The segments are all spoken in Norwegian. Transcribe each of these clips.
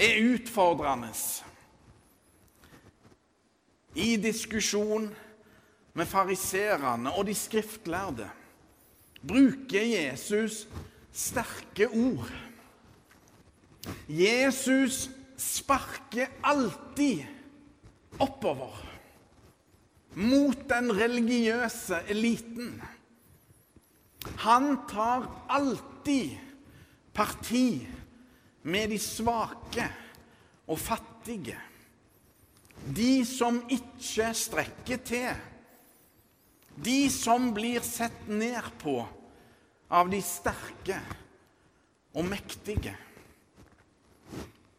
er utfordrende. I diskusjon med fariserene og de skriftlærde bruker Jesus sterke ord. Jesus sparker alltid oppover mot den religiøse eliten. Han tar alltid parti med de svake og fattige. De som ikke strekker til. De som blir sett ned på av de sterke og mektige.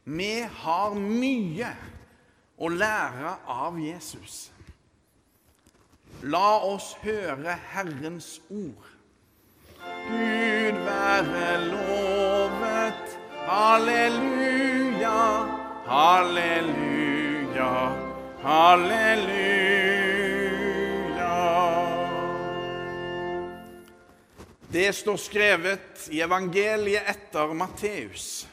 Vi har mye å lære av Jesus. La oss høre Herrens ord. Gud være lovet. Halleluja, halleluja, halleluja. Det står skrevet i evangeliet etter Matteus.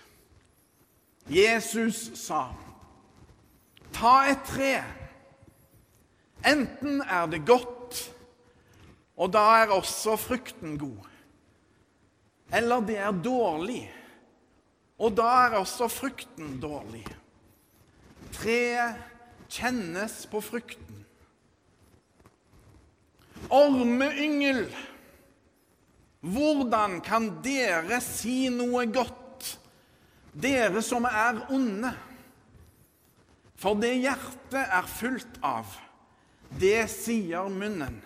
Jesus sa, ta et tre. Enten er det godt, og da er også frukten god. Eller det er dårlig, og da er også frukten dårlig. Treet kjennes på frukten. Ormeyngel, hvordan kan dere si noe godt, dere som er onde? For det hjertet er fullt av, det sier munnen.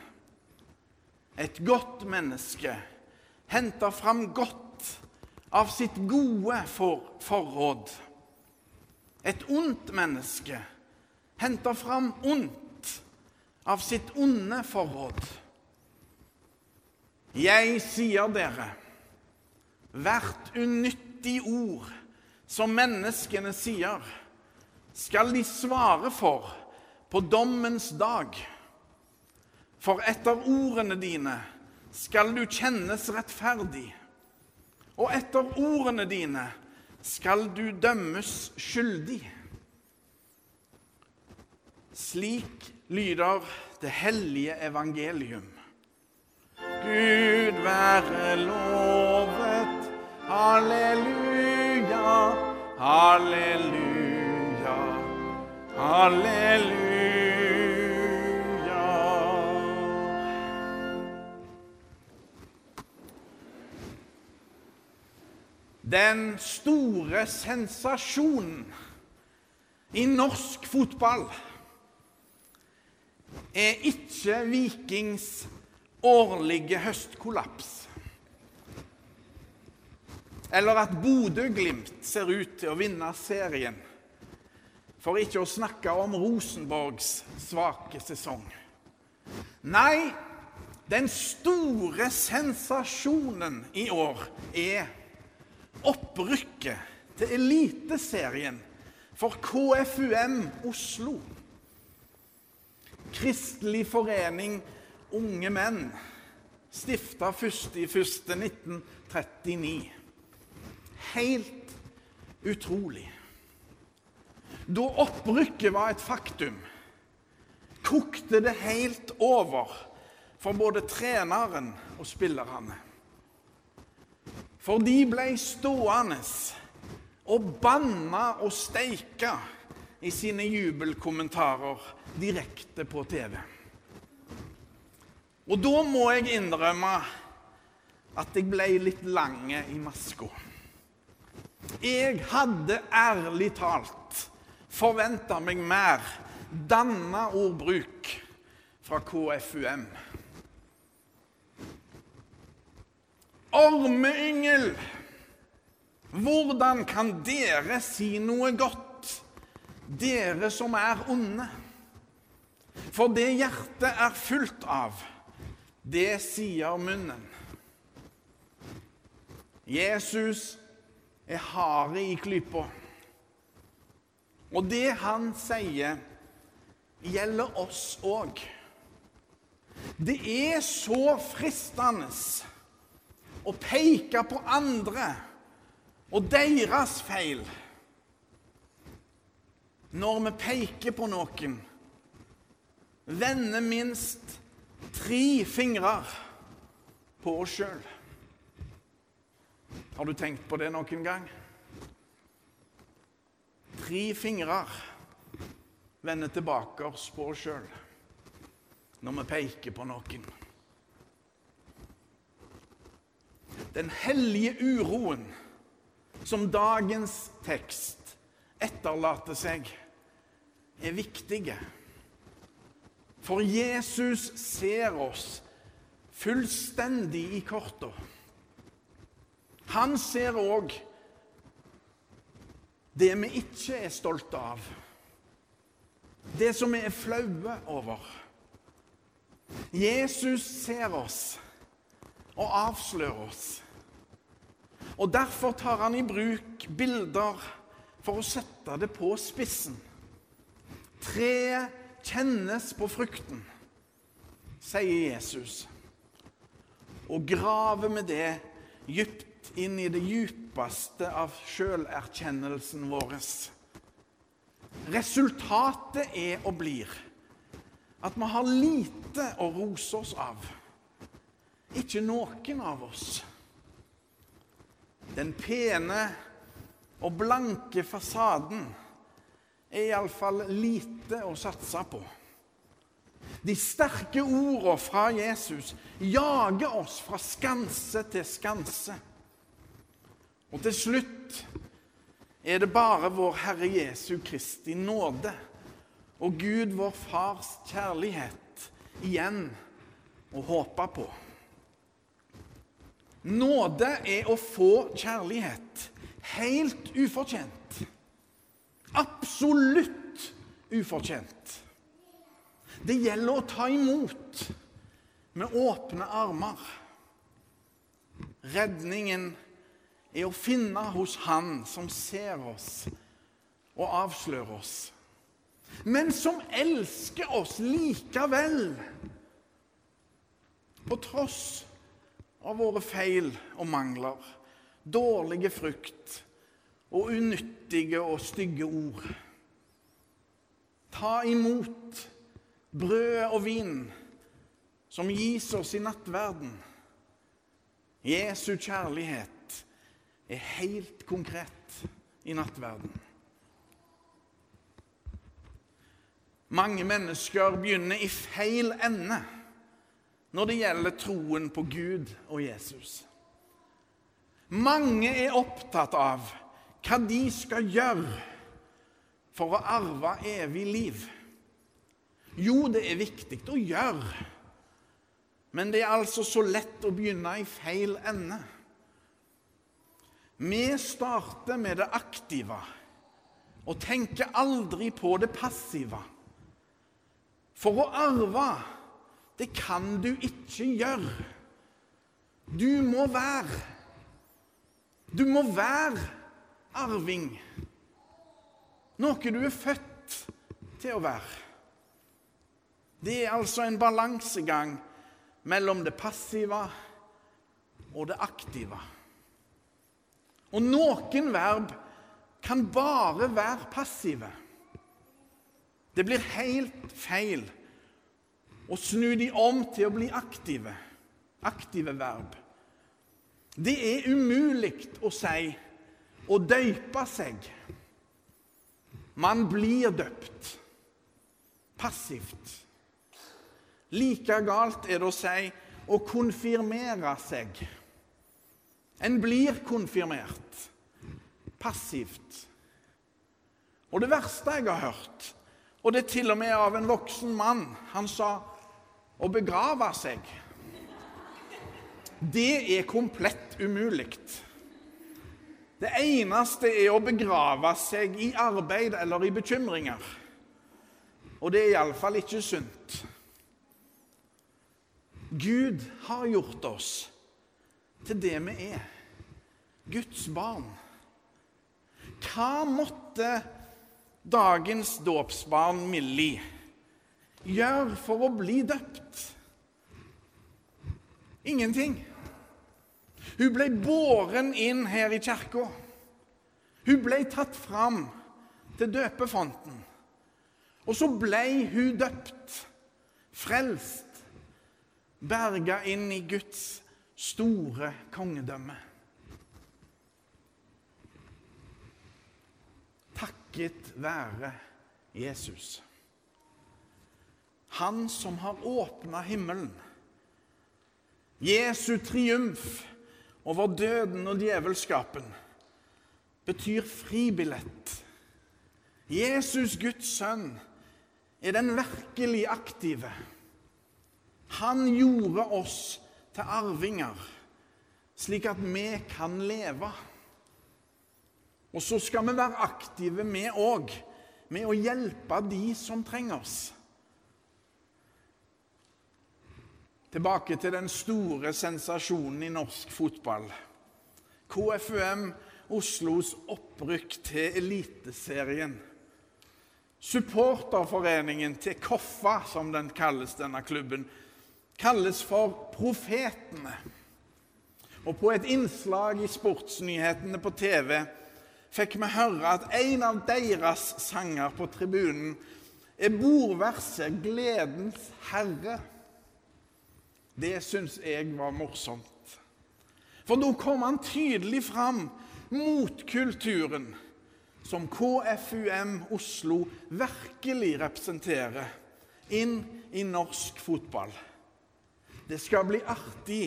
Et godt menneske henter fram godt av sitt gode for forråd. Et ondt menneske henter fram ondt av sitt onde forråd. Jeg sier dere, hvert unyttig ord som menneskene sier, skal de svare for på dommens dag. For etter ordene dine skal du kjennes rettferdig, og etter ordene dine skal du dømmes skyldig. Slik lyder det hellige evangelium. Gud være lovet. Halleluja, halleluja, halleluja. Den store sensasjonen i norsk fotball er ikke Vikings årlige høstkollaps. Eller at Bodø-Glimt ser ut til å vinne serien. For ikke å snakke om Rosenborgs svake sesong. Nei, den store sensasjonen i år er opprykket til Eliteserien for KFUM Oslo. Kristelig forening Unge Menn, stifta 1.1.1939. Helt utrolig. Da opprykket var et faktum, kokte det helt over for både treneren og spillerne. For de ble stående og banna og steika i sine jubelkommentarer direkte på TV. Og da må jeg innrømme at jeg ble litt lange i maska. Jeg hadde ærlig talt forventa meg mer danna ordbruk fra KFUM. Ormeyngel, hvordan kan dere si noe godt, dere som er onde? For det hjertet er fullt av, det sier munnen. Jesus er harde i klypa. Og det han sier, gjelder oss òg. Det er så fristende å peke på andre og deres feil. når vi peker på noen, vender minst tre fingre på oss sjøl. Har du tenkt på det noen gang? Tre fingre vender tilbake oss på oss sjøl når vi peker på noen. Den hellige uroen som dagens tekst etterlater seg, er viktige. For Jesus ser oss fullstendig i korta. Han ser òg det vi ikke er stolte av. Det som vi er flaue over. Jesus ser oss og avslører oss. Og Derfor tar han i bruk bilder for å sette det på spissen. Treet kjennes på frukten, sier Jesus, og graver med det dypt inn i det djupeste av sjølerkjennelsen vår. Resultatet er og blir at vi har lite å rose oss av. Ikke noen av oss. Den pene og blanke fasaden er iallfall lite å satse på. De sterke ordene fra Jesus jager oss fra skanse til skanse. Og til slutt er det bare vår Herre Jesu Kristi nåde og Gud vår Fars kjærlighet igjen å håpe på. Nåde er å få kjærlighet. Helt ufortjent. Absolutt ufortjent. Det gjelder å ta imot med åpne armer. Redningen er å finne hos Han som ser oss og avslører oss, men som elsker oss likevel, på tross av våre feil og mangler, dårlige frukt og unyttige og stygge ord. Ta imot brød og vin som gis oss i nattverden. Jesu kjærlighet er helt konkret i nattverden. Mange mennesker begynner i feil ende når det gjelder troen på Gud og Jesus. Mange er opptatt av hva de skal gjøre for å arve evig liv. Jo, det er viktig å gjøre, men det er altså så lett å begynne i feil ende. Vi starter med det aktive og tenker aldri på det passive. For å arve det kan du ikke gjøre. Du må være. Du må være arving. Noe du er født til å være. Det er altså en balansegang mellom det passive og det aktive. Og noen verb kan bare være passive. Det blir helt feil og snu de om til å bli aktive. Aktive verb. Det er umulig å si å døype seg. Man blir døpt. Passivt. Like galt er det å si å konfirmere seg. En blir konfirmert. Passivt. Og det verste jeg har hørt, og det er til og med av en voksen mann Han sa å begrave seg, det er komplett umulig. Det eneste er å begrave seg i arbeid eller i bekymringer. Og det er iallfall ikke sunt. Gud har gjort oss til det vi er Guds barn. Hva måtte dagens dåpsbarn Millie gjør for å bli døpt? Ingenting. Hun ble båren inn her i kirka. Hun ble tatt fram til døpefonten. Og så ble hun døpt, frelst, berga inn i Guds store kongedømme. Takket være Jesus. Han som har åpna himmelen. Jesu triumf over døden og djevelskapen betyr fribillett. Jesus, Guds sønn, er den virkelig aktive. Han gjorde oss til arvinger, slik at vi kan leve. Og så skal vi være aktive, vi òg, med å hjelpe de som trenger oss. Tilbake til den store sensasjonen i norsk fotball. KFUM Oslos opprykk til Eliteserien. Supporterforeningen til Koffa, som den kalles, denne klubben, kalles for Profetene. Og på et innslag i sportsnyhetene på TV fikk vi høre at en av deres sanger på tribunen er bordverset 'Gledens Herre'. Det syns jeg var morsomt. For da kom han tydelig fram mot kulturen som KFUM Oslo virkelig representerer, inn i norsk fotball. Det skal bli artig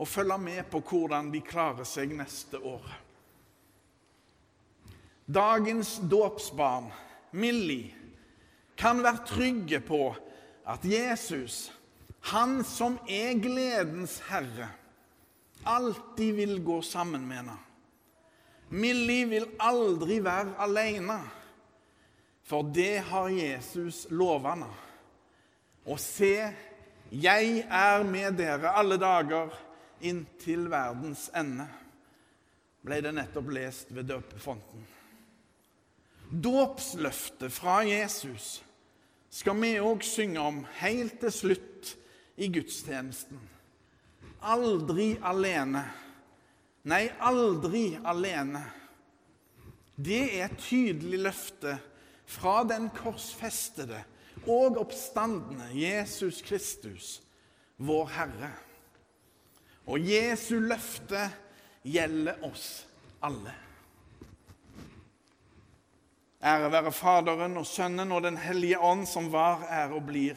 å følge med på hvordan de klarer seg neste år. Dagens dåpsbarn, Millie, kan være trygge på at Jesus han som er gledens herre, alltid vil gå sammen med henne. Millie vil aldri være alene, for det har Jesus lovet henne. Og se, jeg er med dere alle dager inntil verdens ende, ble det nettopp lest ved døpefonten. Dåpsløftet fra Jesus skal vi òg synge om helt til slutt i gudstjenesten. Aldri alene. Nei, aldri alene. Det er et tydelig løfte fra den korsfestede og oppstandende Jesus Kristus, vår Herre. Og Jesu løfte gjelder oss alle. Ære være Faderen og Sønnen og Den hellige ånd, som var, er og blir